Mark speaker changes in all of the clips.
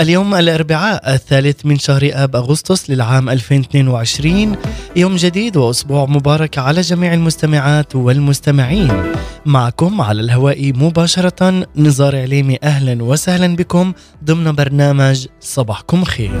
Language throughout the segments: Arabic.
Speaker 1: اليوم الأربعاء الثالث من شهر آب أغسطس للعام 2022 يوم جديد وأسبوع مبارك على جميع المستمعات والمستمعين. معكم على الهواء مباشرة نزار عليمي أهلا وسهلا بكم ضمن برنامج صباحكم خير.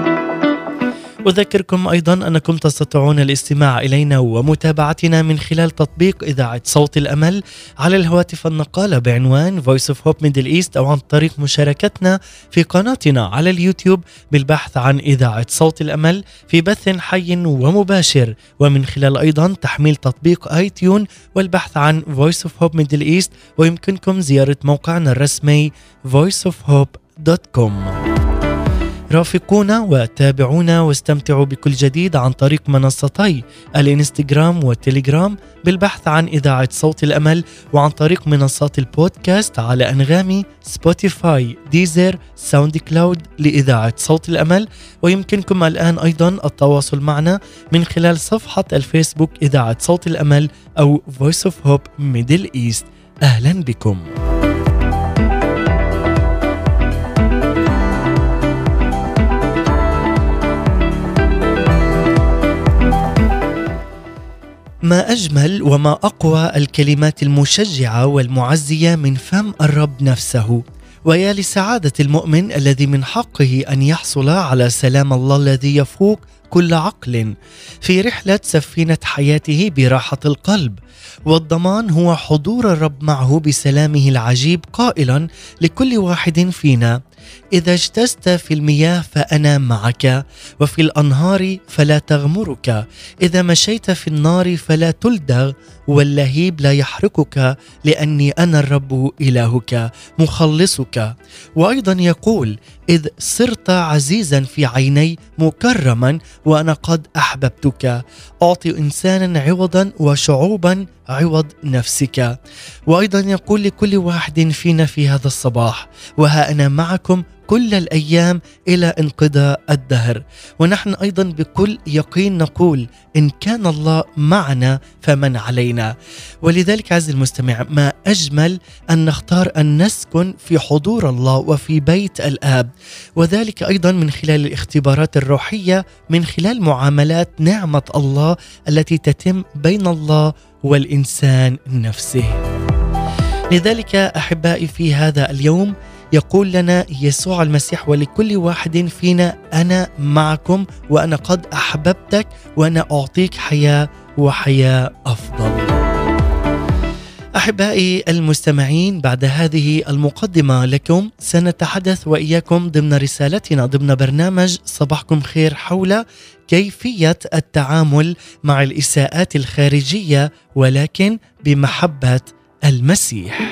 Speaker 1: أذكركم أيضا أنكم تستطيعون الاستماع إلينا ومتابعتنا من خلال تطبيق إذاعة صوت الأمل على الهواتف النقالة بعنوان Voice of Hope Middle East أو عن طريق مشاركتنا في قناتنا على اليوتيوب بالبحث عن إذاعة صوت الأمل في بث حي ومباشر. ومن خلال أيضا تحميل تطبيق آي تيون والبحث عن Voice of Hope Middle East ويمكنكم زيارة موقعنا الرسمي voiceofhope.com رافقونا وتابعونا واستمتعوا بكل جديد عن طريق منصتي الانستغرام والتليجرام بالبحث عن إذاعة صوت الأمل وعن طريق منصات البودكاست على أنغامي سبوتيفاي ديزر ساوند كلاود لإذاعة صوت الأمل. ويمكنكم الآن أيضا التواصل معنا من خلال صفحة الفيسبوك إذاعة صوت الأمل أو Voice of Hope Middle East. أهلا بكم. ما أجمل وما أقوى الكلمات المشجعة والمعزية من فم الرب نفسه. ويا لسعادة المؤمن الذي من حقه أن يحصل على سلام الله الذي يفوق كل عقل. في رحلة سفينة حياته براحة القلب. والضمان هو حضور الرب معه بسلامه العجيب قائلا لكل واحد فينا. إذا اجتزت في المياه فانا معك وفي الأنهار فلا تغمرك. إذا مشيت في النار فلا تلدغ واللهيب لا يحرقك لأني أنا الرب إلهك مخلصك. وأيضا يقول إذ صرت عزيزا في عيني مكرما وأنا قد أحببتك. أعطي انسانا عوضا وشعوبا عوض نفسك. وأيضا يقول لكل واحد فينا في هذا الصباح وها أنا معكم كل الأيام إلى انقضاء الدهر. ونحن أيضا بكل يقين نقول إن كان الله معنا فمن علينا. ولذلك عز المستمع ما أجمل أن نختار أن نسكن في حضور الله وفي بيت الآب. وذلك أيضا من خلال الاختبارات الروحية من خلال معاملات نعمة الله التي تتم بين الله والإنسان نفسه. لذلك أحبائي في هذا اليوم يقول لنا يسوع المسيح ولكل واحد فينا أنا معكم وأنا قد أحببتك وأنا أعطيك حياة وحياة أفضل. أحبائي المستمعين بعد هذه المقدمة لكم سنتحدث وإياكم ضمن رسالتنا ضمن برنامج صباحكم خير حول كيفية التعامل مع الإساءات الخارجية ولكن بمحبة المسيح.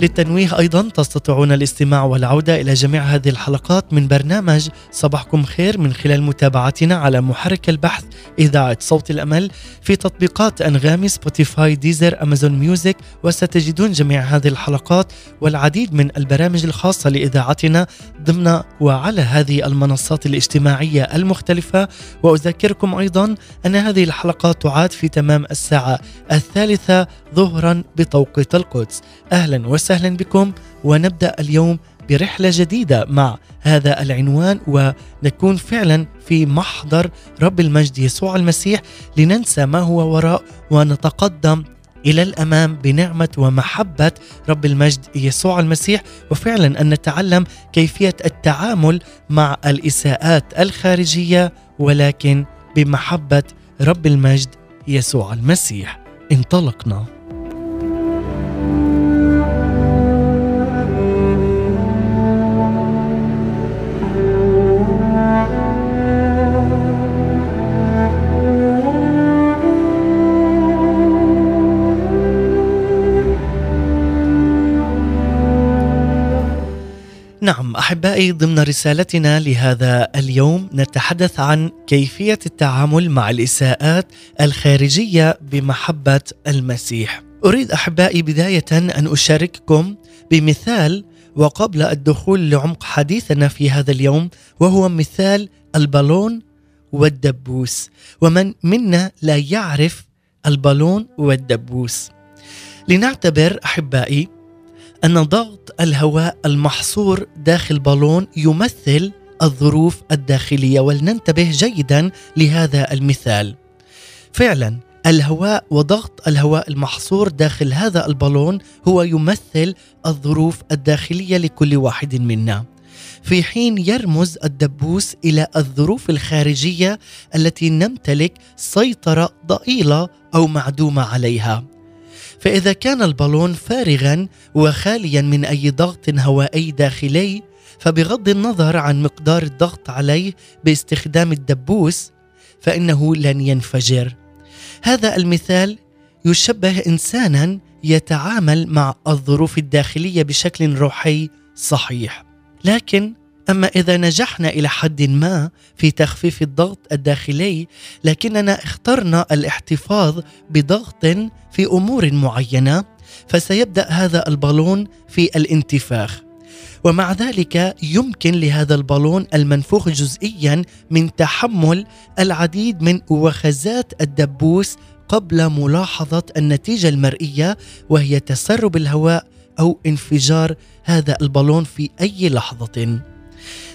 Speaker 1: للتنويه أيضا تستطيعون الاستماع والعودة إلى جميع هذه الحلقات من برنامج صباحكم خير من خلال متابعتنا على محرك البحث إذاعة صوت الأمل في تطبيقات أنغامي سبوتيفاي ديزر أمازون ميوزك وستجدون جميع هذه الحلقات والعديد من البرامج الخاصة لإذاعتنا ضمن وعلى هذه المنصات الاجتماعية المختلفة. وأذكركم أيضا أن هذه الحلقات تعاد في تمام الساعة الثالثة ظهرا بتوقيت القدس. أهلا وسهلا. بكم ونبدأ اليوم برحلة جديدة مع هذا العنوان ونكون فعلا في محضر رب المجد يسوع المسيح لننسى ما هو وراء ونتقدم إلى الأمام بنعمة ومحبة رب المجد يسوع المسيح وفعلا أن نتعلم كيفية التعامل مع الإساءات الخارجية ولكن بمحبة رب المجد يسوع المسيح. انطلقنا. نعم أحبائي ضمن رسالتنا لهذا اليوم نتحدث عن كيفية التعامل مع الإساءات الخارجية بمحبة المسيح. أريد أحبائي بداية أن أشارككم بمثال وقبل الدخول لعمق حديثنا في هذا اليوم وهو مثال البالون والدبوس ومن منا لا يعرف البالون والدبوس لنعتبر أحبائي أن ضغط الهواء المحصور داخل بالون يمثل الظروف الداخلية ولننتبه جيدا لهذا المثال. فعلا الهواء وضغط الهواء المحصور داخل هذا البالون هو يمثل الظروف الداخلية لكل واحد منا. في حين يرمز الدبوس إلى الظروف الخارجية التي نمتلك سيطرة ضئيلة أو معدومة عليها فإذا كان البالون فارغا وخاليا من أي ضغط هوائي داخلي فبغض النظر عن مقدار الضغط عليه باستخدام الدبوس فإنه لن ينفجر. هذا المثال يشبه إنسانا يتعامل مع الظروف الداخلية بشكل روحي صحيح. لكن أما إذا نجحنا إلى حد ما في تخفيف الضغط الداخلي لكننا اخترنا الاحتفاظ بضغط في أمور معينة فسيبدأ هذا البالون في الانتفاخ. ومع ذلك يمكن لهذا البالون المنفوخ جزئيا من تحمل العديد من وخزات الدبوس قبل ملاحظة النتيجة المرئية وهي تسرب الهواء أو انفجار هذا البالون في أي لحظة.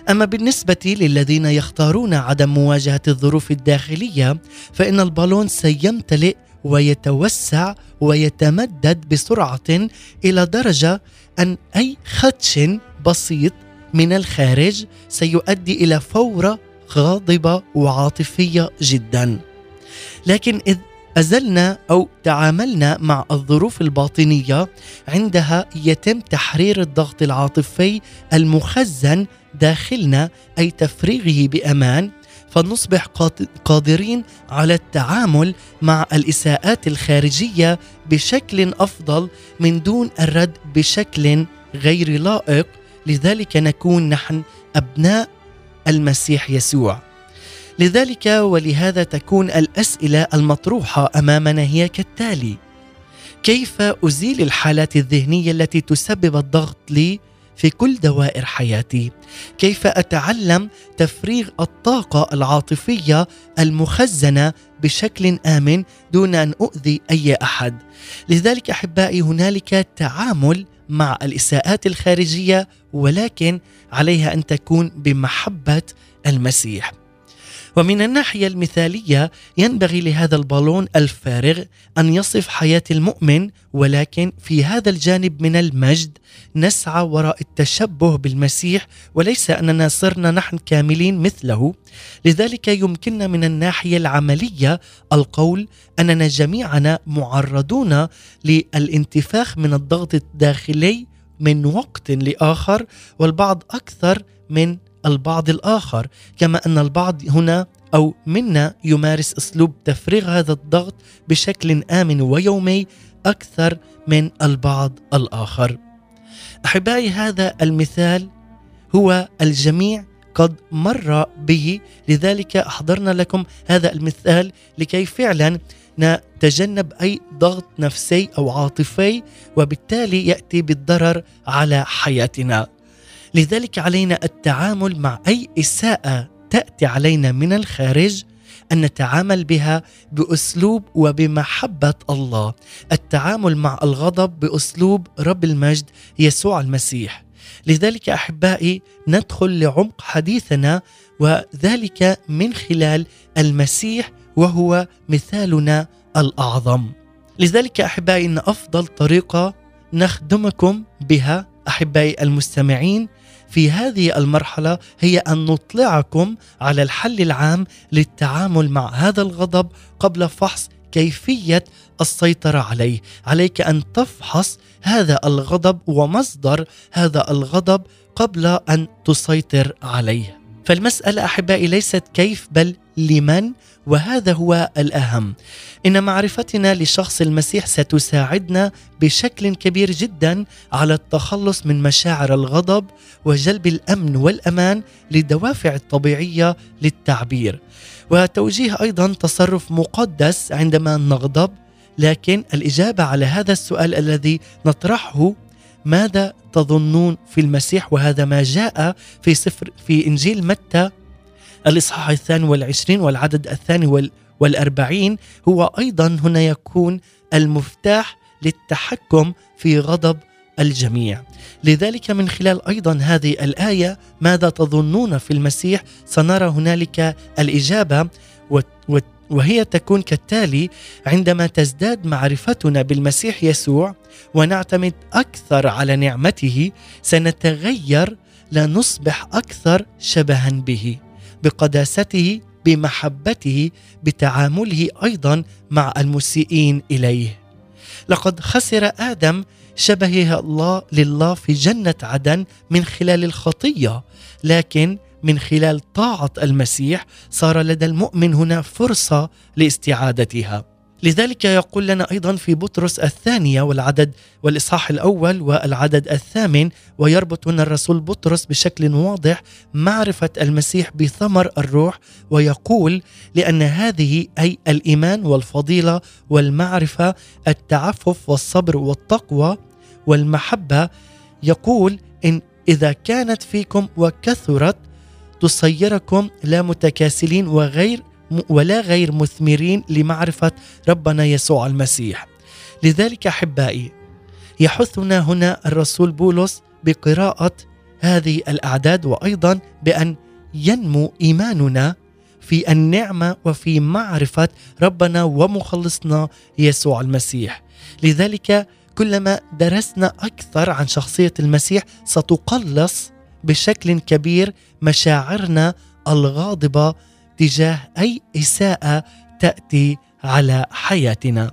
Speaker 1: أما بالنسبة للذين يختارون عدم مواجهة الظروف الداخلية فإن البالون سيمتلئ ويتوسع ويتمدد بسرعة إلى درجة أن أي خدش بسيط من الخارج سيؤدي إلى فورة غاضبة وعاطفية جدا. لكن إذ أزلنا أو تعاملنا مع الظروف الباطنية عندها يتم تحرير الضغط العاطفي المخزن داخلنا أي تفريغه بأمان فنصبح قادرين على التعامل مع الإساءات الخارجية بشكل أفضل من دون الرد بشكل غير لائق لذلك نكون نحن أبناء المسيح يسوع. لذلك ولهذا تكون الأسئلة المطروحة امامنا هي كالتالي كيف أزيل الحالات الذهنية التي تسبب الضغط لي في كل دوائر حياتي؟ كيف أتعلم تفريغ الطاقة العاطفية المخزنة بشكل آمن دون أن أؤذي أي أحد؟ لذلك أحبائي هنالك تعامل مع الإساءات الخارجية ولكن عليها أن تكون بمحبة المسيح. ومن الناحية المثالية ينبغي لهذا البالون الفارغ أن يصف حياة المؤمن ولكن في هذا الجانب من المجد نسعى وراء التشبه بالمسيح وليس أننا صرنا نحن كاملين مثله. لذلك يمكننا من الناحية العملية القول أننا جميعنا معرضون للانتفاخ من الضغط الداخلي من وقت لآخر والبعض أكثر من البعض الآخر كما أن البعض هنا أو منا يمارس أسلوب تفريغ هذا الضغط بشكل آمن ويومي أكثر من البعض الآخر. أحبائي هذا المثال هو الجميع قد مر به لذلك أحضرنا لكم هذا المثال لكي فعلا نتجنب أي ضغط نفسي أو عاطفي وبالتالي يأتي بالضرر على حياتنا. لذلك علينا التعامل مع أي إساءة تأتي علينا من الخارج أن نتعامل بها بأسلوب وبمحبة الله. التعامل مع الغضب بأسلوب رب المجد يسوع المسيح. لذلك أحبائي ندخل لعمق حديثنا وذلك من خلال المسيح وهو مثالنا الأعظم. لذلك أحبائي إن أفضل طريقة نخدمكم بها أحبائي المستمعين في هذه المرحلة هي أن نطلعكم على الحل العام للتعامل مع هذا الغضب قبل فحص كيفية السيطرة عليه. عليك أن تفحص هذا الغضب ومصدر هذا الغضب قبل أن تسيطر عليه. فالمسألة أحبائي ليست كيف بل لمن وهذا هو الأهم. إن معرفتنا لشخص المسيح ستساعدنا بشكل كبير جدا على التخلص من مشاعر الغضب وجلب الأمن والأمان للدوافع الطبيعية للتعبير. وتوجيه أيضا تصرف مقدس عندما نغضب لكن الإجابة على هذا السؤال الذي نطرحه ماذا تظنون في المسيح وهذا ما جاء في سفر في إنجيل متى؟ الإصحاح الثاني والعشرين والعدد الثاني والأربعين هو أيضا هنا يكون المفتاح للتحكم في غضب الجميع. لذلك من خلال أيضا هذه الآية ماذا تظنون في المسيح؟ سنرى هنالك الإجابة وهي تكون كالتالي عندما تزداد معرفتنا بالمسيح يسوع ونعتمد أكثر على نعمته سنتغير لنصبح أكثر شبها به. بقداسته بمحبته بتعامله أيضا مع المسيئين إليه. لقد خسر آدم شبهه الله لله في جنة عدن من خلال الخطية لكن من خلال طاعة المسيح صار لدى المؤمن هنا فرصة لاستعادتها. لذلك يقول لنا أيضا في بطرس الثانية والعدد والإصحاح الأول والعدد الثامن ويربط هنا الرسول بطرس بشكل واضح معرفة المسيح بثمر الروح ويقول لأن هذه أي الإيمان والفضيلة والمعرفة التعفف والصبر والتقوى والمحبة. يقول إن إذا كانت فيكم وكثرت تصيركم لا متكاسلين وغير ولا غير مثمرين لمعرفة ربنا يسوع المسيح. لذلك أحبائي يحثنا هنا الرسول بولس بقراءة هذه الأعداد وأيضا بأن ينمو إيماننا في النعمة وفي معرفة ربنا ومخلصنا يسوع المسيح. لذلك كلما درسنا أكثر عن شخصية المسيح ستقلص بشكل كبير مشاعرنا الغاضبة تجاه أي إساءة تأتي على حياتنا.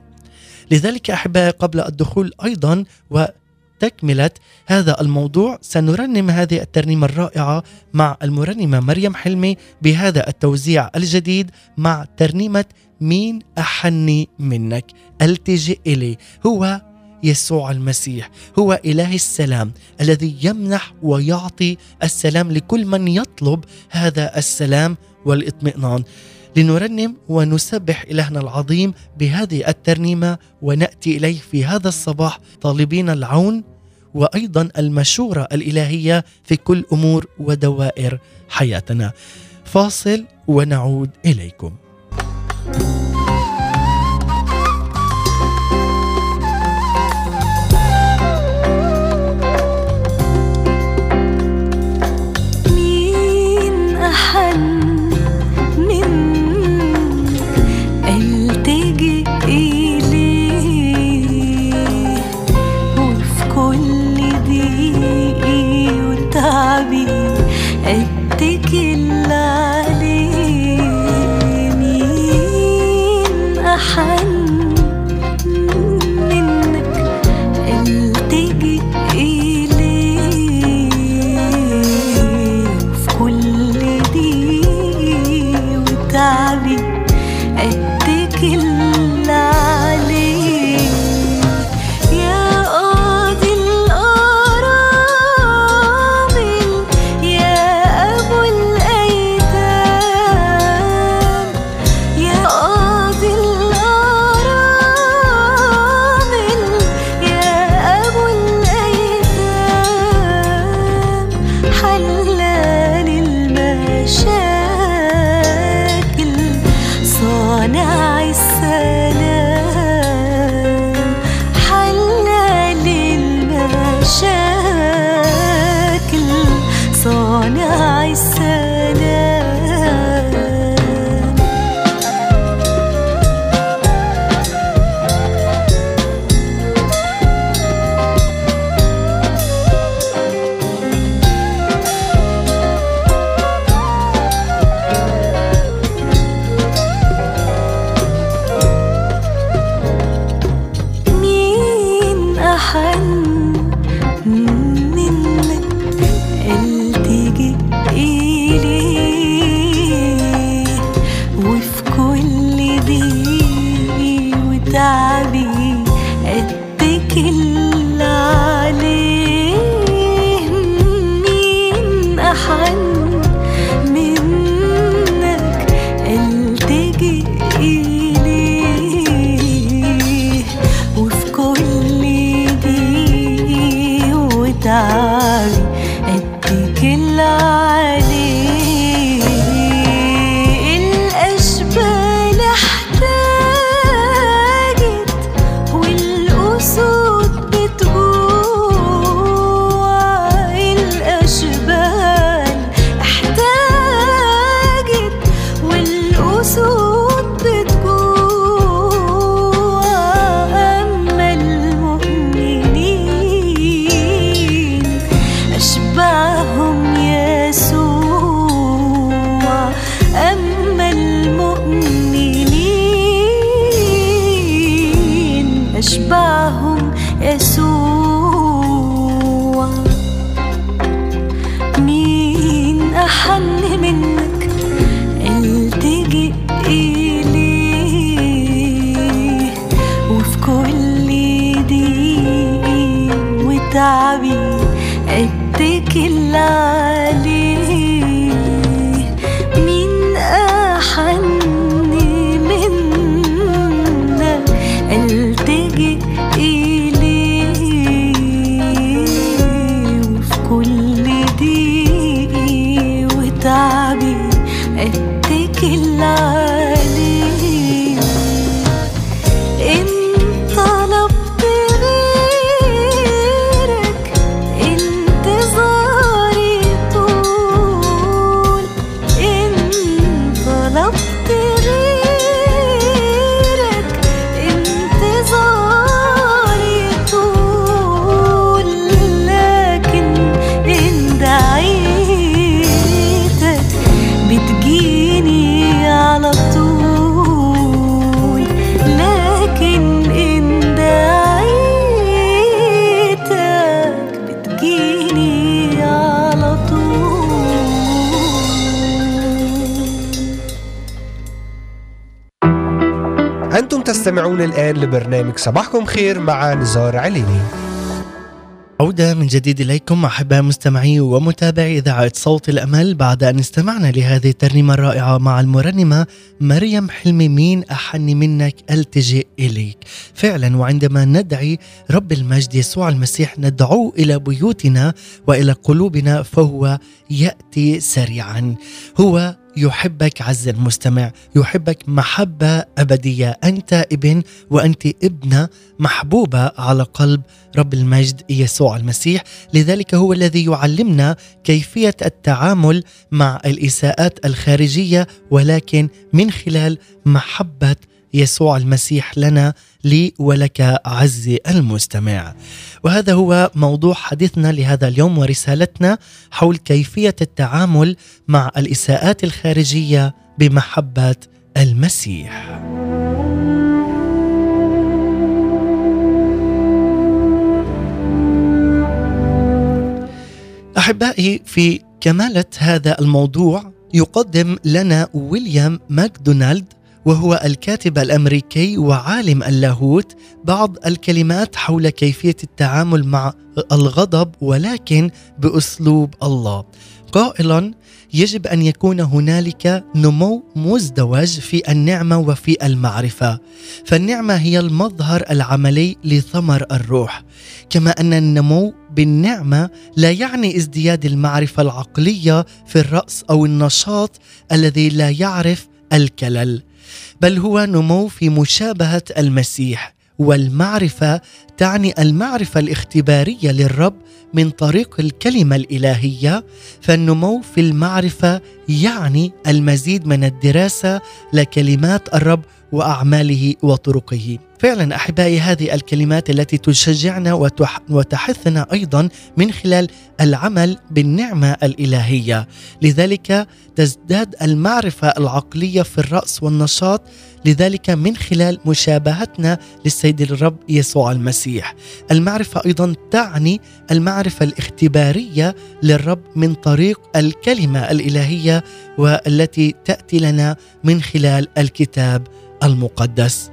Speaker 1: لذلك أحبائي قبل الدخول أيضا وتكملة هذا الموضوع سنرنم هذه الترنيمة الرائعة مع المرنمة مريم حلمي بهذا التوزيع الجديد مع ترنيمة مين أحني منك؟ التجئ إلي. هو يسوع المسيح. هو إله السلام الذي يمنح ويعطي السلام لكل من يطلب هذا السلام والاطمئنان. لنرنم ونسبح إلهنا العظيم بهذه الترنيمة ونأتي إليه في هذا الصباح طالبين العون وأيضا المشورة الإلهية في كل أمور ودوائر حياتنا. فاصل ونعود إليكم.
Speaker 2: 还 لبرنامج صباحكم خير مع نزار عليني.
Speaker 1: عودة من جديد إليكم أحباء مستمعي ومتابعي إذاعة صوت الأمل. بعد أن استمعنا لهذه الترنيمة الرائعة مع المرنمة مريم حلمي مين أحن منك؟ ألتجئ إليك. فعلا وعندما ندعي رب المجد يسوع المسيح ندعوه إلى بيوتنا وإلى قلوبنا فهو يأتي سريعا. هو يحبك عز المستمع يحبك محبة أبدية. أنت ابن وأنت ابنة محبوبة على قلب رب المجد يسوع المسيح. لذلك هو الذي يعلمنا كيفية التعامل مع الإساءات الخارجية ولكن من خلال محبة يسوع المسيح لنا لي ولك عزي المستمع. وهذا هو موضوع حديثنا لهذا اليوم ورسالتنا حول كيفية التعامل مع الإساءات الخارجية بمحبة المسيح. أحبائي في كمالة هذا الموضوع يقدم لنا ويليام ماكدونالد وهو الكاتب الأمريكي وعالم اللاهوت بعض الكلمات حول كيفية التعامل مع الغضب ولكن بأسلوب الله. قائلا يجب أن يكون هنالك نمو مزدوج في النعمة وفي المعرفة. فالنعمة هي المظهر العملي لثمر الروح. كما أن النمو بالنعمة لا يعني ازدياد المعرفة العقلية في الرأس أو النشاط الذي لا يعرف الكلل. بل هو نمو في مشابهة المسيح والمعرفة تعني المعرفة الاختبارية للرب من طريق الكلمة الإلهية. فالنمو في المعرفة يعني المزيد من الدراسة لكلمات الرب وأعماله وطرقه. فعلا أحبائي هذه الكلمات التي تشجعنا وتح وتحثنا أيضا من خلال العمل بالنعمة الإلهية. لذلك تزداد المعرفة العقلية في الرأس والنشاط لذلك من خلال مشابهتنا للسيد الرب يسوع المسيح. المعرفة أيضا تعني المعرفة الاختبارية للرب من طريق الكلمة الإلهية والتي تأتي لنا من خلال الكتاب. المقدس.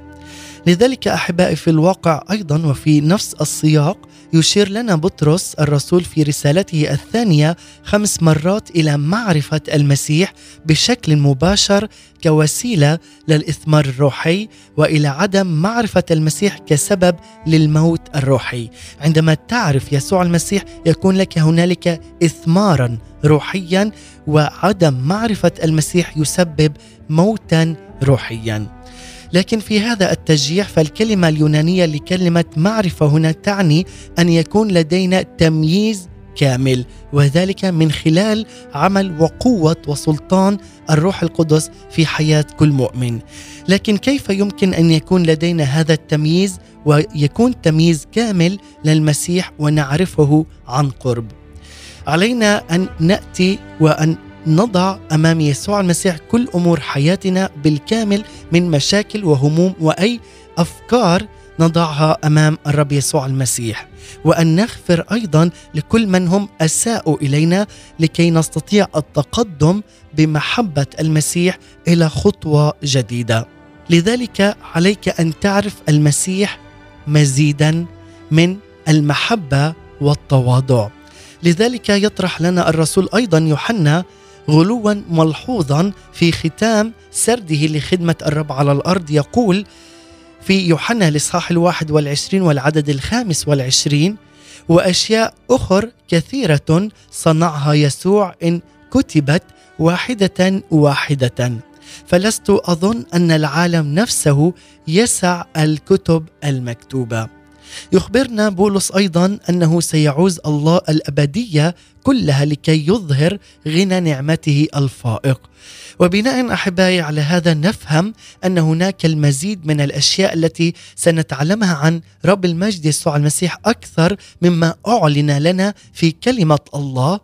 Speaker 1: لذلك أحبائي في الواقع أيضا وفي نفس السياق يشير لنا بطرس الرسول في رسالته الثانية خمس مرات إلى معرفة المسيح بشكل مباشر كوسيلة للإثمار الروحي وإلى عدم معرفة المسيح كسبب للموت الروحي. عندما تعرف يسوع المسيح يكون لك هنالك اثمارا روحيا وعدم معرفة المسيح يسبب موتا روحيا. لكن في هذا التشجيع فالكلمة اليونانية لكلمة معرفة هنا تعني أن يكون لدينا تمييز كامل وذلك من خلال عمل وقوة وسلطان الروح القدس في حياة كل مؤمن. لكن كيف يمكن أن يكون لدينا هذا التمييز ويكون تمييز كامل للمسيح ونعرفه عن قرب؟ علينا أن نأتي وأن نضع أمام يسوع المسيح كل أمور حياتنا بالكامل من مشاكل وهموم وأي أفكار نضعها أمام الرب يسوع المسيح. وأن نغفر أيضا لكل من هم أساءوا إلينا لكي نستطيع التقدم بمحبة المسيح إلى خطوة جديدة. لذلك عليك أن تعرف المسيح مزيدا من المحبة والتواضع. لذلك يطرح لنا الرسول أيضا يوحنا غلوا ملحوظا في ختام سرده لخدمة الرب على الأرض. يقول في يوحنا الإصحاح الواحد والعشرين والعدد الخامس والعشرين وأشياء أخر كثيرة صنعها يسوع إن كتبت واحدة واحدة. فلست أظن أن العالم نفسه يسع الكتب المكتوبة. يخبرنا بولس أيضا أنه سيعوز الله الأبدية كلها لكي يظهر غنى نعمته الفائق. وبناء أحبائي على هذا نفهم أن هناك المزيد من الأشياء التي سنتعلمها عن رب المجد يسوع المسيح أكثر مما أعلن لنا في كلمة الله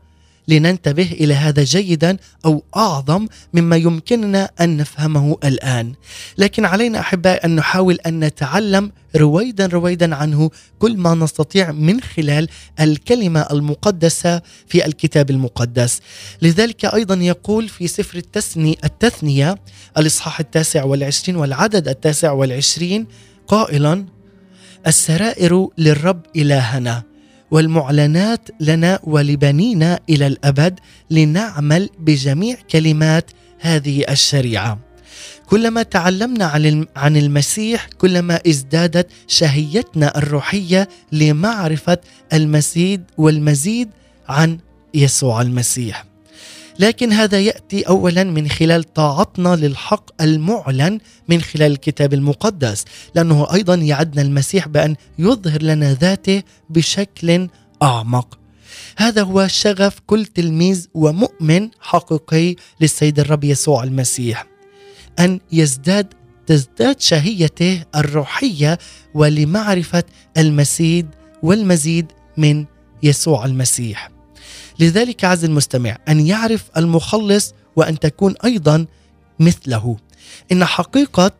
Speaker 1: لننتبه إلى هذا جيدا أو أعظم مما يمكننا أن نفهمه الآن. لكن علينا أحبائي أن نحاول أن نتعلم رويدا رويدا عنه كل ما نستطيع من خلال الكلمة المقدسة في الكتاب المقدس. لذلك أيضا يقول في سفر التثني التثنية الإصحاح التاسع والعشرين والعدد التاسع والعشرين قائلا السرائر للرب إلهنا. والمعلنات لنا ولبنينا إلى الأبد لنعمل بجميع كلمات هذه الشريعة. كلما تعلمنا عن المسيح كلما ازدادت شهيتنا الروحية لمعرفة المزيد والمزيد عن يسوع المسيح. لكن هذا يأتي اولا من خلال طاعتنا للحق المعلن من خلال الكتاب المقدس لأنه أيضا يعدنا المسيح بأن يظهر لنا ذاته بشكل أعمق. هذا هو شغف كل تلميذ ومؤمن حقيقي للسيد الرب يسوع المسيح أن يزداد تزداد شهيته الروحية ولمعرفة المزيد والمزيد من يسوع المسيح. لذلك عز المستمع أن يعرف المخلص وأن تكون أيضا مثله. إن حقيقة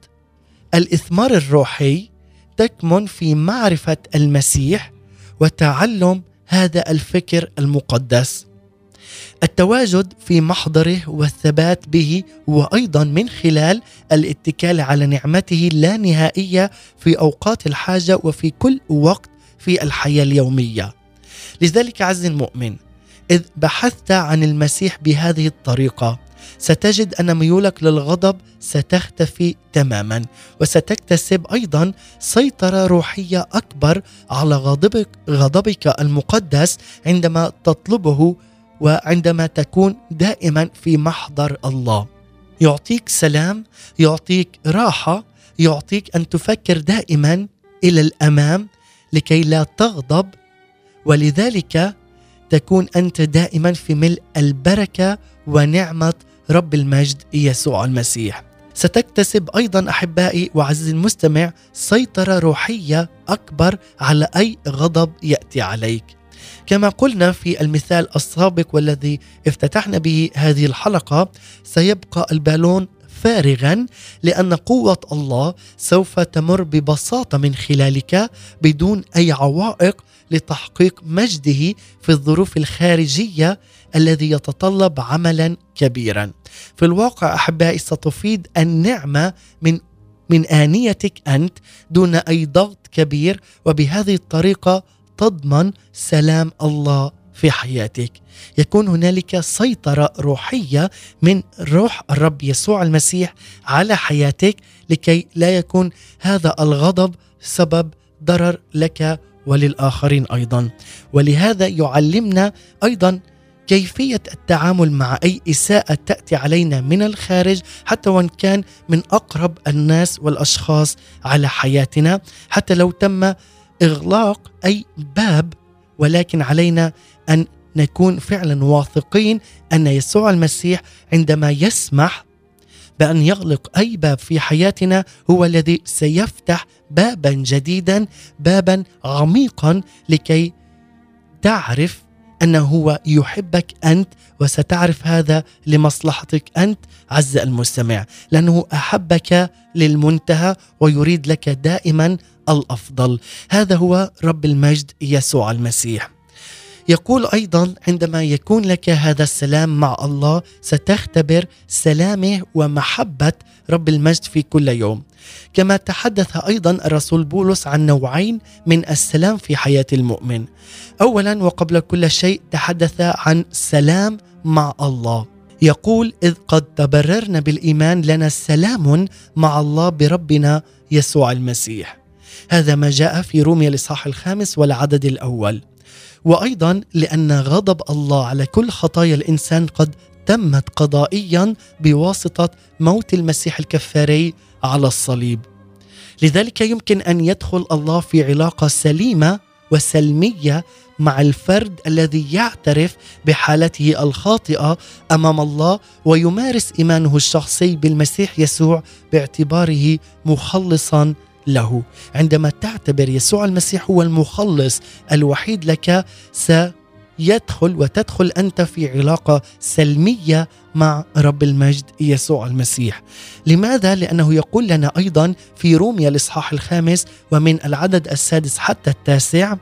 Speaker 1: الإثمار الروحي تكمن في معرفة المسيح وتعلم هذا الفكر المقدس. التواجد في محضره والثبات به وأيضا من خلال الاتكال على نعمته اللانهائية في أوقات الحاجة وفي كل وقت في الحياة اليومية. لذلك عز المؤمن إذ بحثت عن المسيح بهذه الطريقة ستجد أن ميولك للغضب ستختفي تماما وستكتسب أيضا سيطرة روحية أكبر على غضبك, غضبك المقدس عندما تطلبه وعندما تكون دائما في محضر الله. يعطيك سلام يعطيك راحة يعطيك أن تفكر دائما إلى الأمام لكي لا تغضب ولذلك تكون أنت دائما في ملء البركة ونعمة رب المجد يسوع المسيح. ستكتسب أيضا أحبائي وعزيزي المستمع سيطرة روحية أكبر على أي غضب يأتي عليك. كما قلنا في المثال السابق والذي افتتحنا به هذه الحلقة سيبقى البالون فارغا لأن قوة الله سوف تمر ببساطة من خلالك بدون أي عوائق لتحقيق مجده في الظروف الخارجية الذي يتطلب عملا كبيرا. في الواقع أحبائي ستفيد النعمة من من آنيتك أنت دون أي ضغط كبير وبهذه الطريقة تضمن سلام الله في حياتك يكون هنالك سيطرة روحية من روح الرب يسوع المسيح على حياتك لكي لا يكون هذا الغضب سبب ضرر لك وللآخرين أيضا. ولهذا يعلمنا أيضا كيفية التعامل مع أي إساءة تأتي علينا من الخارج حتى وإن كان من أقرب الناس والأشخاص على حياتنا. حتى لو تم إغلاق أي باب ولكن علينا أن نكون فعلا واثقين أن يسوع المسيح عندما يسمح بأن يغلق أي باب في حياتنا هو الذي سيفتح بابا جديدا بابا عميقا لكي تعرف أنه هو يحبك أنت وستعرف هذا لمصلحتك أنت عز المستمع لأنه أحبك للمنتهى ويريد لك دائما الأفضل. هذا هو رب المجد يسوع المسيح. يقول أيضا عندما يكون لك هذا السلام مع الله ستختبر سلامه ومحبة رب المجد في كل يوم. كما تحدث أيضا الرسول بولس عن نوعين من السلام في حياة المؤمن. اولا وقبل كل شيء تحدث عن سلام مع الله. يقول إذ قد تبررنا بالإيمان لنا سلام مع الله بربنا يسوع المسيح. هذا ما جاء في روميا الإصحاح الخامس والعدد الأول. وأيضا لأن غضب الله على كل خطايا الإنسان قد تمت قضائيا بواسطة موت المسيح الكفاري على الصليب. لذلك يمكن أن يدخل الله في علاقة سليمة وسلمية مع الفرد الذي يعترف بحالته الخاطئة أمام الله ويمارس إيمانه الشخصي بالمسيح يسوع باعتباره مخلصا له عندما تعتبر يسوع المسيح هو المخلص الوحيد لك سيدخل وتدخل أنت في علاقة سلمية مع رب المجد يسوع المسيح. لماذا؟ لأنه يقول لنا أيضا في روميا الإصحاح الخامس ومن العدد السادس حتى التاسع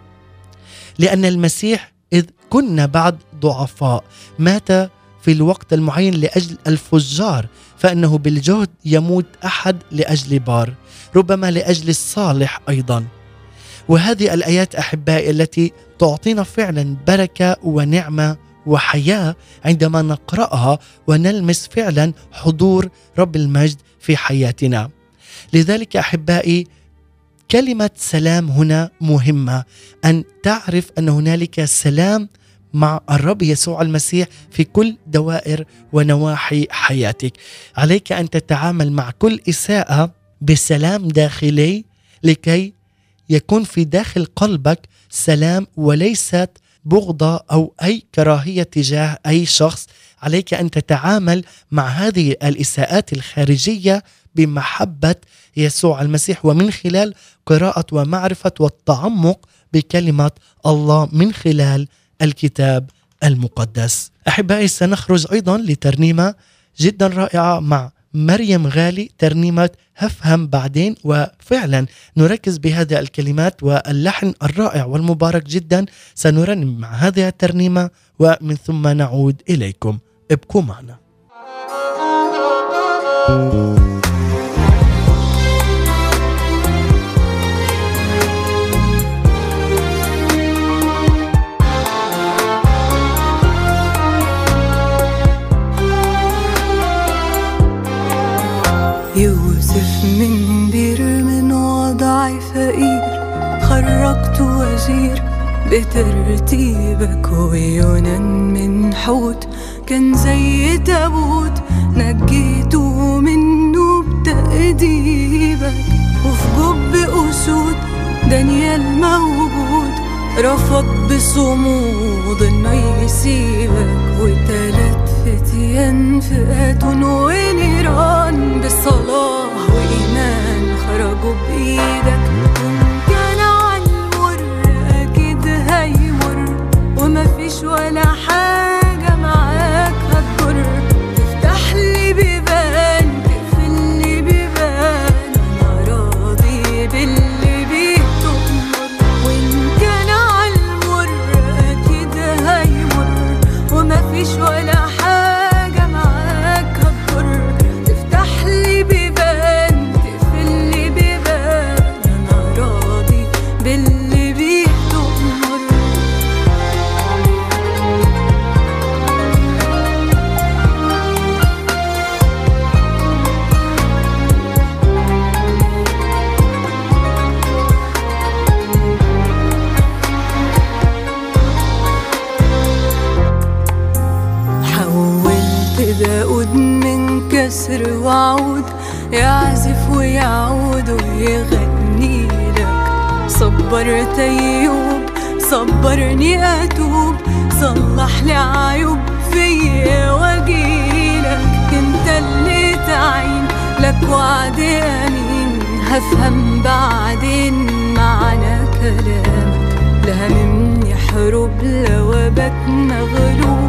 Speaker 1: لأن المسيح إذ كنا بعد ضعفاء مات في الوقت المعين لأجل الفجار فإنه بالجهد يموت أحد لأجل بار ربما لأجل الصالح أيضا. وهذه الآيات أحبائي التي تعطينا فعلا بركة ونعمة وحياة عندما نقرأها ونلمس فعلا حضور رب المجد في حياتنا. لذلك أحبائي كلمة سلام هنا مهمة. أن تعرف أن هنالك سلام مع الرب يسوع المسيح في كل دوائر ونواحي حياتك. عليك أن تتعامل مع كل إساءة بسلام داخلي لكي يكون في داخل قلبك سلام وليست بغضة أو أي كراهية تجاه أي شخص. عليك أن تتعامل مع هذه الإساءات الخارجية بمحبة يسوع المسيح. ومن خلال قراءة ومعرفة والتعمق بكلمة الله من خلال الكتاب المقدس. أحبائي سنخرج أيضا لترنيمة جدا رائعة مع مريم غالي ترنيمة هفهم بعدين وفعلا نركز بهذه الكلمات واللحن الرائع والمبارك جدا. سنرنم مع هذه الترنيمة ومن ثم نعود إليكم. ابقوا معنا.
Speaker 3: يوسف من بير من وضع فقير خرجت وزير بترتيبك ويونان من حوت. كان زي تابوت نجيته منه بتأديبك وفي جب أسود دانيال موجود. رفض بصمود إنه يسيبك. وتلات فتيان فئات ونيران وإيمان خرجوا بإيدك. وإن كان عالمر أكيد هيمر ومفيش ولا حاجة. وعود يعزف ويعود ويغني لك. صبرت أيوب صبرني أتوب. صلح لي عيوب فيا واجيلك أنت اللي تعين لك وعد أمين. هفهم بعدين معنى كلامك. لا هممني حروب لوابك مغلوب.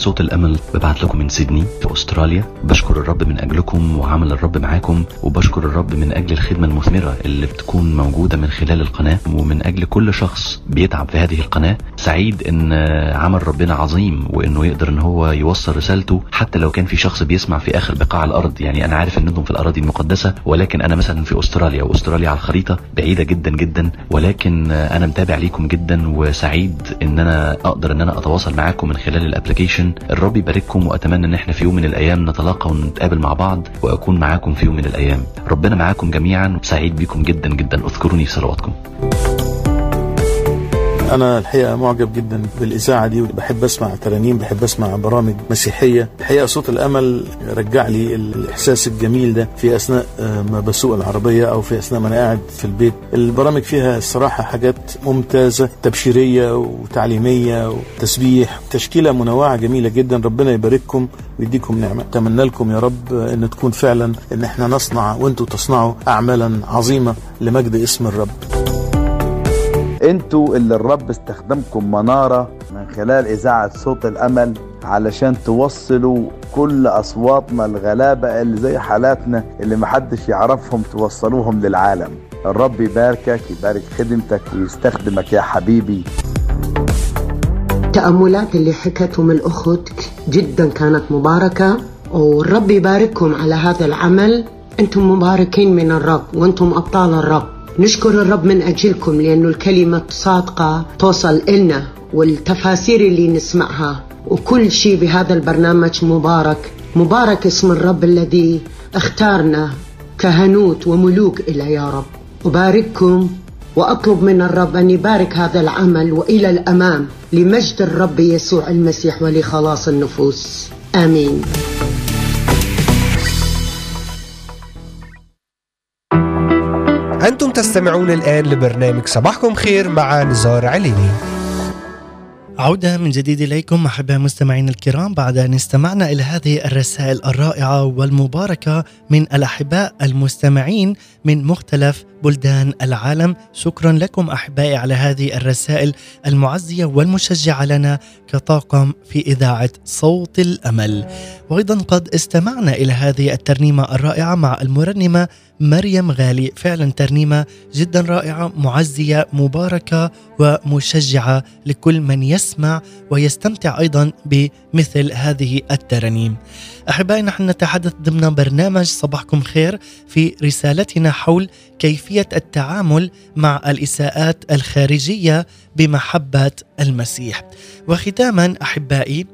Speaker 4: صوت الأمل ببعت لكم من سيدني في أستراليا. بشكر الرب من أجلكم وعمل الرب معاكم وبشكر الرب من أجل الخدمة المثمرة اللي بتكون موجودة من خلال القناة ومن أجل كل شخص بيتعب في هذه القناة. سعيد إن عمل ربنا عظيم وإنه يقدر إن هو يوصل رسالته حتى لو كان في شخص بيسمع في آخر بقاع الأرض. يعني أنا عارف إن أنتم في الأراضي المقدسة ولكن أنا مثلا في أستراليا وأستراليا على الخريطة بعيدة جدا جدا ولكن أنا متابع ليكم جدا وسعيد إن أنا أقدر إن أنا أتواصل معاكم من خلال الابلكيشن الرب يبارككم وأتمنى إن إحنا في يوم من الأيام نتلاقى ونتقابل مع بعض وأكون معاكم في يوم من الأيام. ربنا معاكم جميعا سعيد بيكم جدا جدا. أذكروني في صلواتكم.
Speaker 5: أنا الحقيقة معجب جدا بالإذاعة دي وبحب أسمع ترانيم بحب أسمع برامج مسيحية. الحقيقة صوت الأمل رجع لي الإحساس الجميل ده في أثناء آه، ما بسوق العربية أو في أثناء ما أنا قاعد في البيت. البرامج فيها الصراحة حاجات ممتازة تبشيرية وتعليمية وتسبيح. تشكيلة منوعة جميلة جدا ربنا يبارككم ويديكم نعمة. أتمنى لكم يا رب أن تكون فعلا أن إحنا نصنع وأنتوا تصنعوا أعمالا عظيمة لمجد اسم الرب.
Speaker 6: أنتوا اللي الرب استخدمكم منارة من خلال إذاعة صوت الأمل علشان توصلوا كل أصواتنا الغلابة اللي زي حالاتنا اللي محدش يعرفهم توصلوهم للعالم. الرب يباركك يبارك خدمتك ويستخدمك يا حبيبي.
Speaker 7: التأملات اللي حكتهم الأخت جدا كانت مباركة والرب يبارككم على هذا العمل. أنتم مباركين من الرب وأنتم أبطال الرب. نشكر الرب من أجلكم لأنه الكلمة صادقة توصل إلنا والتفاسير اللي نسمعها وكل شيء بهذا البرنامج مبارك. مبارك اسم الرب الذي اختارنا كهنوت وملوك إلى يا رب. أبارككم وأطلب من الرب أن يبارك هذا العمل وإلى الأمام لمجد الرب يسوع المسيح ولخلاص النفوس. آمين.
Speaker 2: تستمعون الآن لبرنامج صباحكم خير مع نزار عليني.
Speaker 1: عودة من جديد إليكم أحباء المستمعين الكرام. بعد أن استمعنا إلى هذه الرسائل الرائعة والمباركة من الأحباء المستمعين من مختلف بلدان العالم شكرا لكم أحبائي على هذه الرسائل المعزية والمشجعة لنا كطاقم في إذاعة صوت الأمل. وأيضا قد استمعنا إلى هذه الترنيمة الرائعة مع المرنمة مريم غالي. فعلا ترنيمة جدا رائعة معزية مباركة ومشجعة لكل من يسمع ويستمتع أيضا بمثل هذه الترانيم أحبائي نحن نتحدث ضمن برنامج صباحكم خير في رسالتنا حول كيفية التعامل مع الإساءات الخارجية بمحبة المسيح. وختاما أحبائي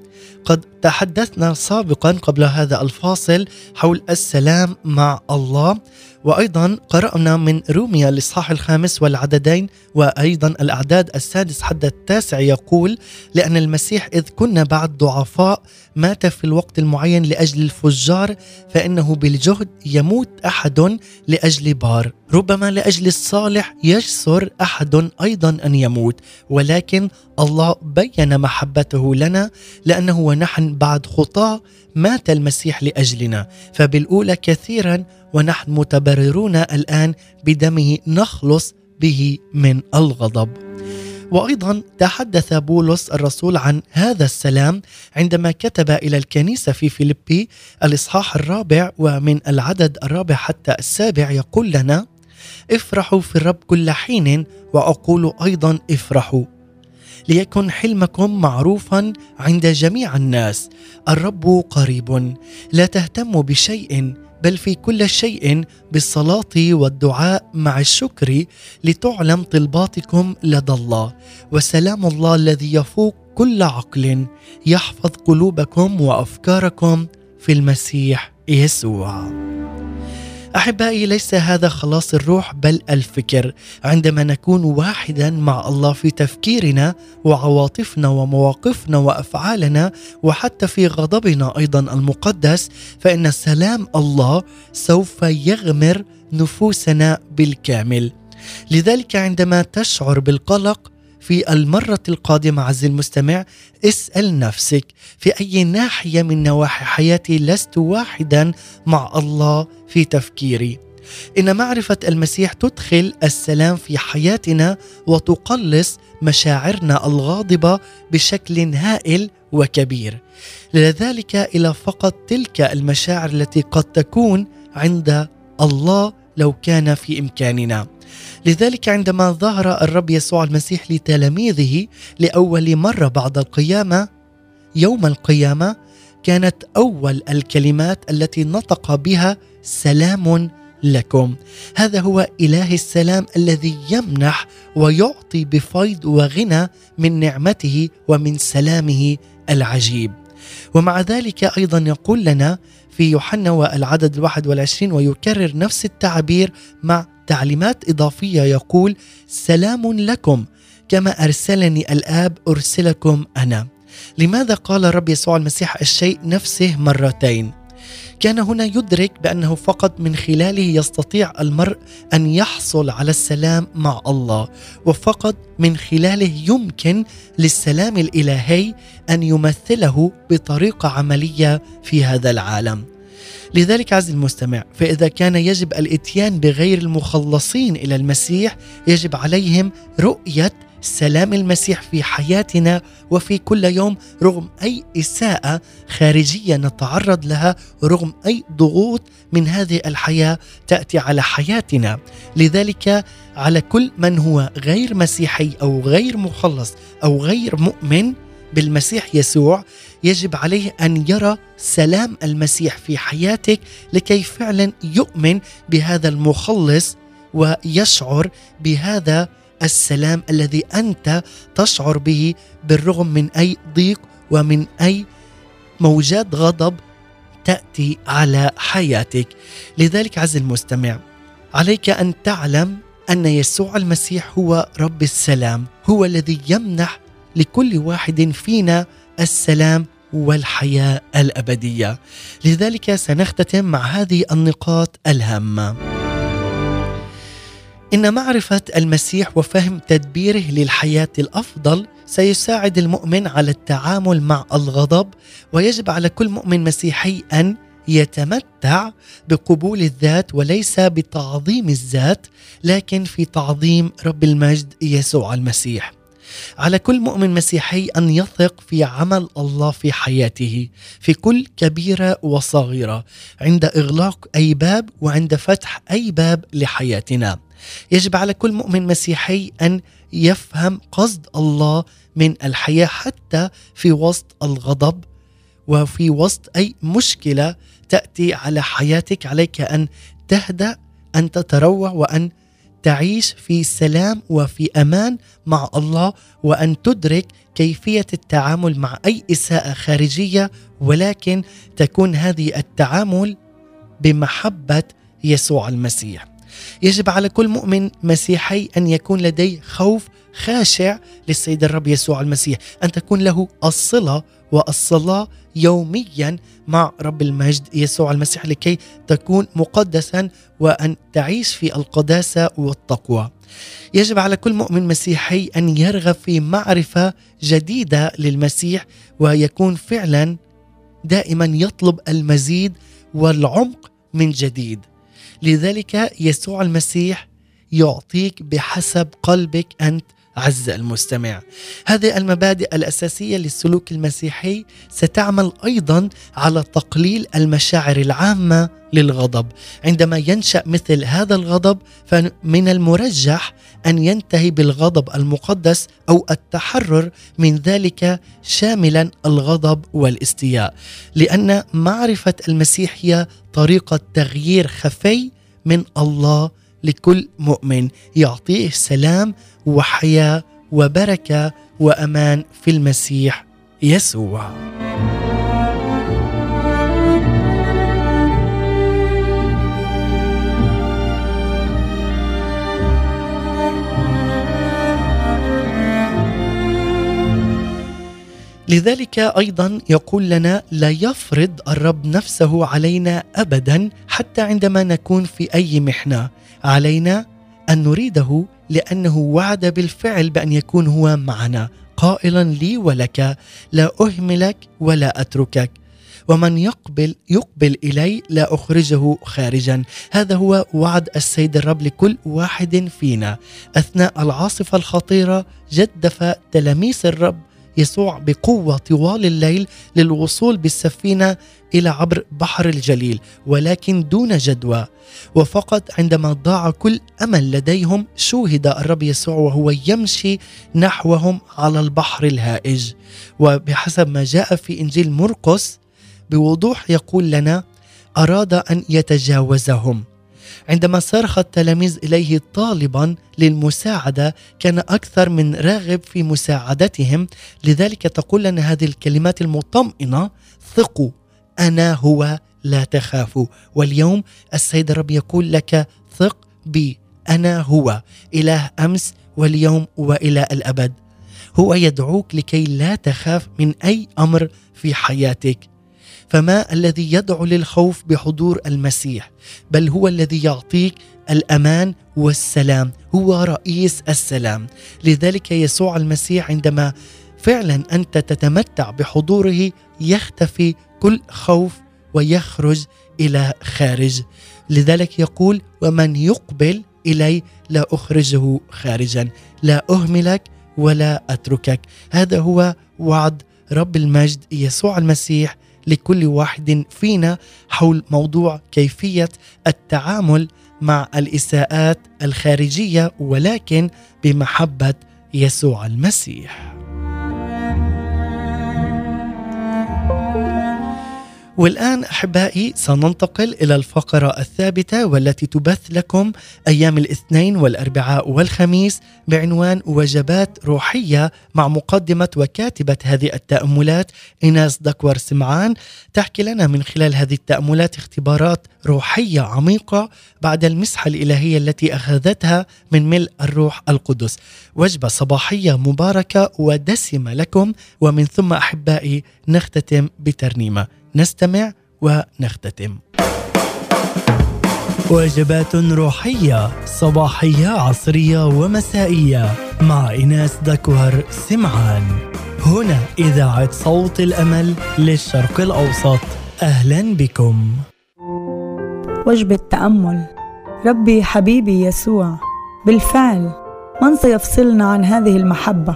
Speaker 1: قد تحدثنا سابقا قبل هذا الفاصل حول السلام مع الله. وأيضا قرأنا من روميا الاصحاح الخامس والعددين وأيضا الأعداد السادس حتى التاسع يقول لأن المسيح إذ كنا بعد ضعفاء مات في الوقت المعين لأجل الفجار فإنه بالجهد يموت أحد لأجل بار. ربما لأجل الصالح يجسر أحد أيضا أن يموت. ولكن الله بين محبته لنا لأنه ونحن بعد خطاه مات المسيح لأجلنا. فبالأولى كثيرا ونحن متبررون الآن بدمه نخلص به من الغضب. وأيضا تحدث بولس الرسول عن هذا السلام عندما كتب إلى الكنيسة في فيلبي الإصحاح الرابع ومن العدد الرابع حتى السابع يقول لنا افرحوا في الرب كل حين وأقول أيضا افرحوا. ليكن حلمكم معروفا عند جميع الناس. الرب قريب. لا تهتموا بشيء بل في كل شيء بالصلاة والدعاء مع الشكر لتعلم طلباتكم لدى الله. وسلام الله الذي يفوق كل عقل يحفظ قلوبكم وأفكاركم في المسيح يسوع. أحبائي ليس هذا خلاص الروح بل الفكر. عندما نكون واحدا مع الله في تفكيرنا وعواطفنا ومواقفنا وأفعالنا وحتى في غضبنا أيضا المقدس فإن سلام الله سوف يغمر نفوسنا بالكامل. لذلك عندما تشعر بالقلق في المرة القادمة عز المستمع اسأل نفسك في أي ناحية من نواحي حياتي لست واحدا مع الله في تفكيري. إن معرفة المسيح تدخل السلام في حياتنا وتقلص مشاعرنا الغاضبة بشكل هائل وكبير. لذلك إلى فقط تلك المشاعر التي قد تكون عند الله لو كان في إمكاننا. لذلك عندما ظهر الرب يسوع المسيح لتلاميذه لأول مرة بعد القيامة يوم القيامة كانت أول الكلمات التي نطق بها سلام لكم. هذا هو إله السلام الذي يمنح ويعطي بفيض وغنى من نعمته ومن سلامه العجيب. ومع ذلك أيضا يقول لنا في يوحنا والعدد الواحد والعشرين ويكرر نفس التعبير مع تعليمات إضافية يقول سلام لكم كما أرسلني الآب أرسلكم أنا. لماذا قال الرب يسوع المسيح الشيء نفسه مرتين؟ كان هنا يدرك بأنه فقط من خلاله يستطيع المرء أن يحصل على السلام مع الله وفقط من خلاله يمكن للسلام الإلهي أن يمثله بطريقة عملية في هذا العالم. لذلك عز المستمع فإذا كان يجب الإتيان بغير المخلصين إلى المسيح يجب عليهم رؤية سلام المسيح في حياتنا وفي كل يوم رغم أي إساءة خارجية نتعرض لها رغم أي ضغوط من هذه الحياة تأتي على حياتنا. لذلك على كل من هو غير مسيحي أو غير مخلص أو غير مؤمن بالمسيح يسوع يجب عليه أن يرى سلام المسيح في حياتك لكي فعلا يؤمن بهذا المخلص ويشعر بهذا السلام الذي أنت تشعر به بالرغم من أي ضيق ومن أي موجات غضب تأتي على حياتك. لذلك عز المستمع عليك أن تعلم أن يسوع المسيح هو رب السلام هو الذي يمنح لكل واحد فينا السلام والحياة الأبدية. لذلك سنختتم مع هذه النقاط الهامة. إن معرفة المسيح وفهم تدبيره للحياة الأفضل سيساعد المؤمن على التعامل مع الغضب ويجب على كل مؤمن مسيحي أن يتمتع بقبول الذات وليس بتعظيم الذات لكن في تعظيم رب المجد يسوع المسيح. على كل مؤمن مسيحي أن يثق في عمل الله في حياته في كل كبيرة وصغيرة عند إغلاق أي باب وعند فتح أي باب لحياتنا. يجب على كل مؤمن مسيحي أن يفهم قصد الله من الحياة حتى في وسط الغضب وفي وسط أي مشكلة تأتي على حياتك عليك أن تهدأ أن تتروع وأن تعيش في سلام وفي أمان مع الله وأن تدرك كيفية التعامل مع أي إساءة خارجية ولكن تكون هذه التعامل بمحبة يسوع المسيح. يجب على كل مؤمن مسيحي أن يكون لديه خوف خاشع للسيد الرب يسوع المسيح، أن تكون له الصلة والصلاة يوميا مع رب المجد يسوع المسيح لكي تكون مقدسا وأن تعيش في القداسة والتقوى. يجب على كل مؤمن مسيحي أن يرغب في معرفة جديدة للمسيح ويكون فعلا دائما يطلب المزيد والعمق من جديد. لذلك يسوع المسيح يعطيك بحسب قلبك أنت عز المستمع. هذه المبادئ الأساسية للسلوك المسيحي ستعمل أيضا على تقليل المشاعر العامة للغضب. عندما ينشأ مثل هذا الغضب فمن المرجح أن ينتهي بالغضب المقدس أو التحرر من ذلك شاملا الغضب والاستياء. لأن معرفة المسيح هي طريقه تغيير خفي من الله لكل مؤمن. يعطيه سلام وحياة وبركة وأمان في المسيح يسوع. لذلك أيضا يقول لنا لا يفرض الرب نفسه علينا ابدا حتى عندما نكون في أي محنة علينا أن نريده لأنه وعد بالفعل بأن يكون هو معنا. قائلا لي ولك لا أهملك ولا أتركك. ومن يقبل يقبل إلي لا أخرجه خارجا. هذا هو وعد السيد الرب لكل واحد فينا. أثناء العاصفة الخطيرة جدف تلاميذ الرب يسوع بقوة طوال الليل للوصول بالسفينة إلى عبر بحر الجليل ولكن دون جدوى. وفقط عندما ضاع كل أمل لديهم شوهد الرب يسوع وهو يمشي نحوهم على البحر الهائج. وبحسب ما جاء في إنجيل مرقس بوضوح يقول لنا أراد أن يتجاوزهم. عندما صرخ التلاميذ إليه طالبا للمساعدة كان أكثر من راغب في مساعدتهم. لذلك تقول لنا هذه الكلمات المطمئنة ثقوا أنا هو لا تخافوا. واليوم السيد الرب يقول لك ثق بي أنا هو إله أمس واليوم وإلى الأبد. هو يدعوك لكي لا تخاف من أي أمر في حياتك. فما الذي يدعو للخوف بحضور المسيح؟ بل هو الذي يعطيك الأمان والسلام هو رئيس السلام. لذلك يسوع المسيح عندما فعلا أنت تتمتع بحضوره يختفي كل خوف ويخرج إلى خارج. لذلك يقول ومن يقبل إلي لا أخرجه خارجا لا أهملك ولا أتركك. هذا هو وعد رب المجد يسوع المسيح لكل واحد فينا حول موضوع كيفية التعامل مع الإساءات الخارجية ولكن بمحبة يسوع المسيح. والآن أحبائي سننتقل إلى الفقرة الثابتة والتي تبث لكم أيام الاثنين والأربعاء والخميس بعنوان وجبات روحية مع مقدمة وكاتبة هذه التأملات إناس دكور سمعان. تحكي لنا من خلال هذه التأملات اختبارات روحية عميقة بعد المسحة الإلهية التي أخذتها من ملء الروح القدس. وجبة صباحية مباركة ودسمة لكم ومن ثم أحبائي نختتم بترنيمة. نستمع ونختتم. وجبات روحية صباحية عصرية ومسائية مع إناس دكوهر سمعان. هنا إذاعة صوت الأمل للشرق الأوسط. أهلا بكم.
Speaker 8: وجبة تأمل ربي حبيبي يسوع بالفعل من سيفصلنا عن هذه المحبة؟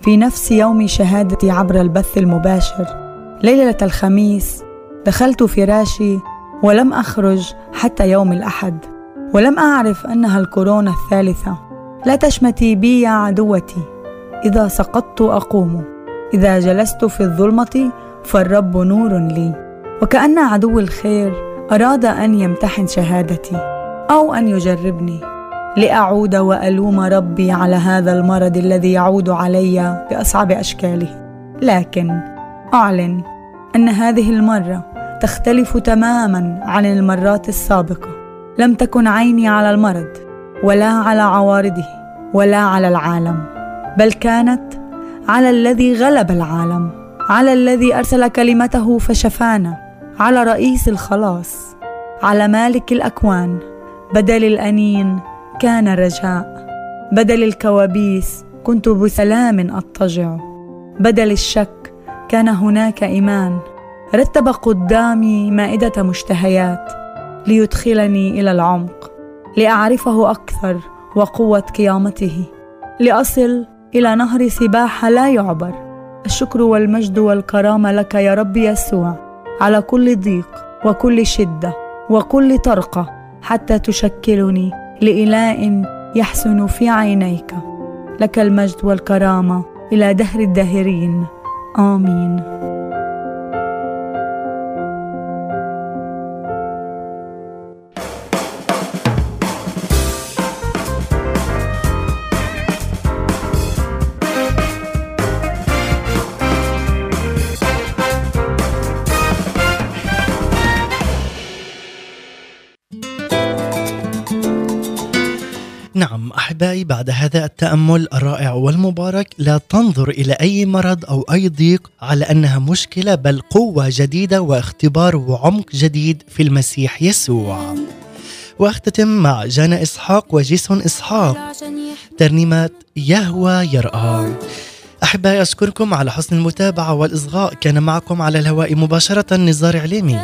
Speaker 8: في نفس يوم شهادتي عبر البث المباشر. ليلة الخميس دخلت فراشي ولم أخرج حتى يوم الأحد ولم أعرف أنها الكورونا الثالثة. لا تشمتي بي يا عدوتي إذا سقطت أقوم. إذا جلست في الظلمة فالرب نور لي. وكأن عدو الخير أراد أن يمتحن شهادتي أو أن يجربني. لأعود وألوم ربي على هذا المرض الذي يعود علي بأصعب أشكاله. لكن أعلن أن هذه المرة تختلف تماما عن المرات السابقة. لم تكن عيني على المرض ولا على عوارضه ولا على العالم بل كانت على الذي غلب العالم على الذي أرسل كلمته فشفانا على رئيس الخلاص على مالك الأكوان. بدل الأنين كان رجاء بدل الكوابيس كنت بسلام أضطجع بدل الشك كان هناك إيمان. رتب قدامي مائدة مشتهيات ليدخلني إلى العمق لأعرفه أكثر وقوة قيامته. لأصل إلى نهر سباحه لا يعبر. الشكر والمجد والكرامه لك يا رب يسوع. على كل ضيق وكل شدة وكل طرقة حتى تشكلني لإله يحسن في عينيك. لك المجد والكرامة إلى دهر الداهرين. Amen.
Speaker 1: نعم أحبائي بعد هذا التأمل الرائع والمبارك لا تنظر إلى أي مرض أو أي ضيق على أنها مشكلة بل قوة جديدة واختبار وعمق جديد في المسيح يسوع. وأختتم مع جانا إسحاق وجيسون إسحاق ترنيمة يهوى يرأى. أحبائي أشكركم على حسن المتابعة والإصغاء كان معكم على الهواء مباشرة نزار عليمي.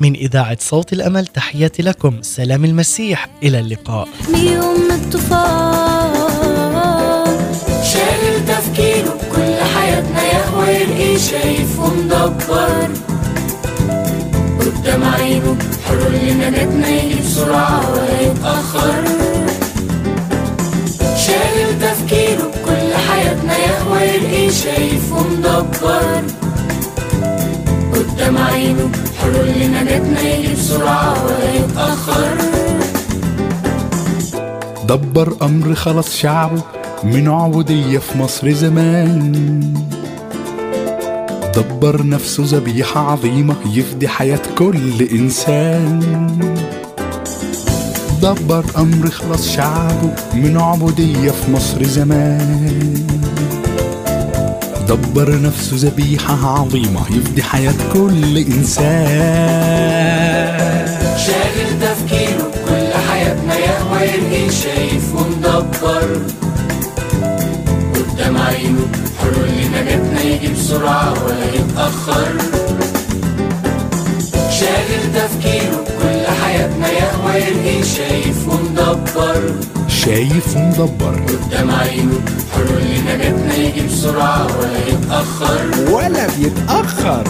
Speaker 1: من إذاعة صوت الأمل تحياتي لكم. سلام المسيح. إلى اللقاء.
Speaker 9: يوم الطوفان شاغل تفكيره كل حياتنا يهوى يرقي شايف ومدبر قدام عينه حلول لنجاتنا يجي بسرعة ولا يتأخر. شاغل تفكيره كل حياتنا يهوى يرقي شايف ومدبر حلول يجي بسرعة ولا يتأخر
Speaker 10: دبر أمر خلص شعبه من عبودية في مصر زمان. دبر نفسه ذبيحة عظيمة يفدي حياة كل إنسان. دبر أمر خلص شعبه من عبودية في مصر زمان. دبر نفسه ذبيحة عظيمة يفدي حياة كل إنسان.
Speaker 9: شاغل تفكيره كل حياتنا يهوى يرقي شايف ومدبر قدام عينه حلول لنجاتنا يجي بسرعة ولا يتأخر. شاغل تفكيره كل حياتنا يهوى يرقي شايف ومدبر
Speaker 10: شايف ومدبر
Speaker 9: قدام عينه حلول لنجاتنا يجي بسرعة ولا يتأخر
Speaker 11: ولا بيتأخر.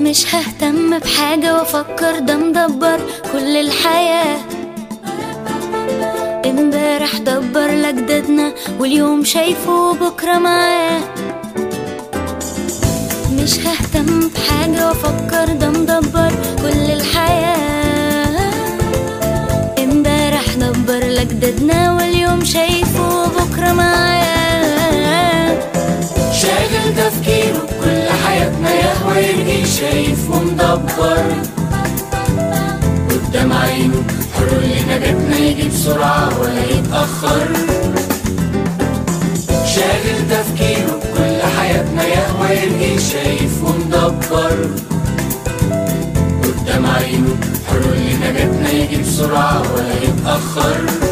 Speaker 12: مش ههتم بحاجة وأفكر ده مدبر كل الحياة. امبارح دبر لجدادنا واليوم شايفه بكرة معاه. مش ههتم بحاجة وأفكر ده مدبر كل الحياة. لجدادنا واليوم شايفه بكرة معاه
Speaker 9: شاغل تفكيره كل حياتنا يهوى يرقي شايف ومدبر قدام عينه حلول لنجاتنا يجي بسرعة ولا يتأخر. شاغل تفكيره كل حياتنا يهوى يرقي شايف ومدبر قدام عينه حلول لنجاتنا يجي بسرعة ولا يتأخر.